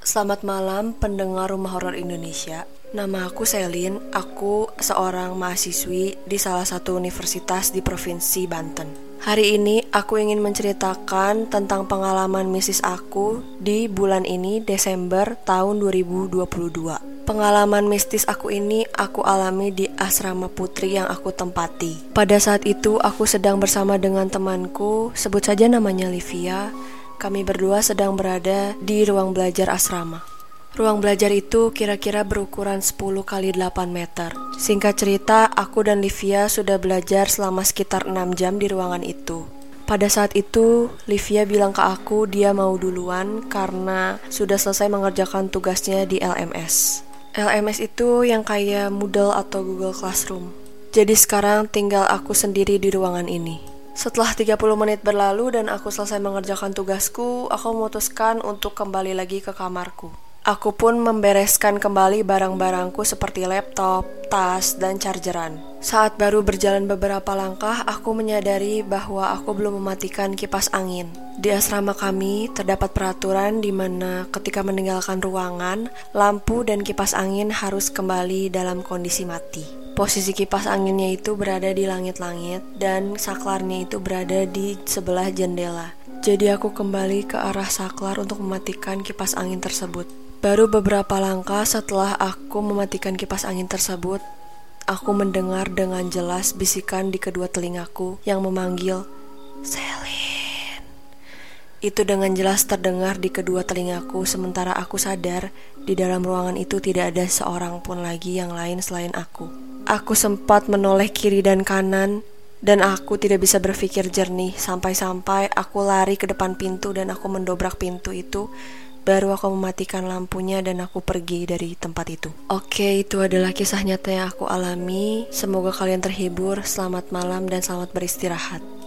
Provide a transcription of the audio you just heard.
Selamat malam pendengar Rumah Horor Indonesia. Nama aku Selin, aku seorang mahasiswi di salah satu universitas di Provinsi Banten. Hari ini aku ingin menceritakan tentang pengalaman mistis aku di bulan ini Desember tahun 2022. Pengalaman mistis aku ini aku alami di asrama putri yang aku tempati. Pada saat itu aku sedang bersama dengan temanku, sebut saja namanya Livia, kami berdua sedang berada di ruang belajar asrama. Ruang belajar itu kira-kira berukuran 10 kali 8 meter. Singkat cerita, aku dan Livia sudah belajar selama sekitar 6 jam di ruangan itu. Pada saat itu, Livia bilang ke aku dia mau duluan karena sudah selesai mengerjakan tugasnya di LMS. LMS itu yang kayak Moodle atau Google Classroom. Jadi sekarang tinggal aku sendiri di ruangan ini. Setelah 30 menit berlalu dan aku selesai mengerjakan tugasku, aku memutuskan untuk kembali lagi ke kamarku. Aku pun membereskan kembali barang-barangku seperti laptop, tas, dan chargeran. Saat baru berjalan beberapa langkah, aku menyadari bahwa aku belum mematikan kipas angin. Di asrama kami terdapat peraturan di mana ketika meninggalkan ruangan, lampu dan kipas angin harus kembali dalam kondisi mati. Posisi kipas anginnya itu berada di langit-langit dan saklarnya itu berada di sebelah jendela. Jadi aku kembali ke arah saklar untuk mematikan kipas angin tersebut. Baru beberapa langkah setelah aku mematikan kipas angin tersebut, aku mendengar dengan jelas bisikan di kedua telingaku yang memanggil, Selin. Itu dengan jelas terdengar di kedua telingaku sementara aku sadar di dalam ruangan itu tidak ada seorang pun lagi yang lain selain aku. Aku sempat menoleh kiri dan kanan dan aku tidak bisa berpikir jernih sampai-sampai aku lari ke depan pintu dan aku mendobrak pintu itu Baru aku mematikan lampunya dan aku pergi dari tempat itu. Oke, itu adalah kisah nyata yang aku alami. Semoga kalian terhibur. Selamat malam dan selamat beristirahat.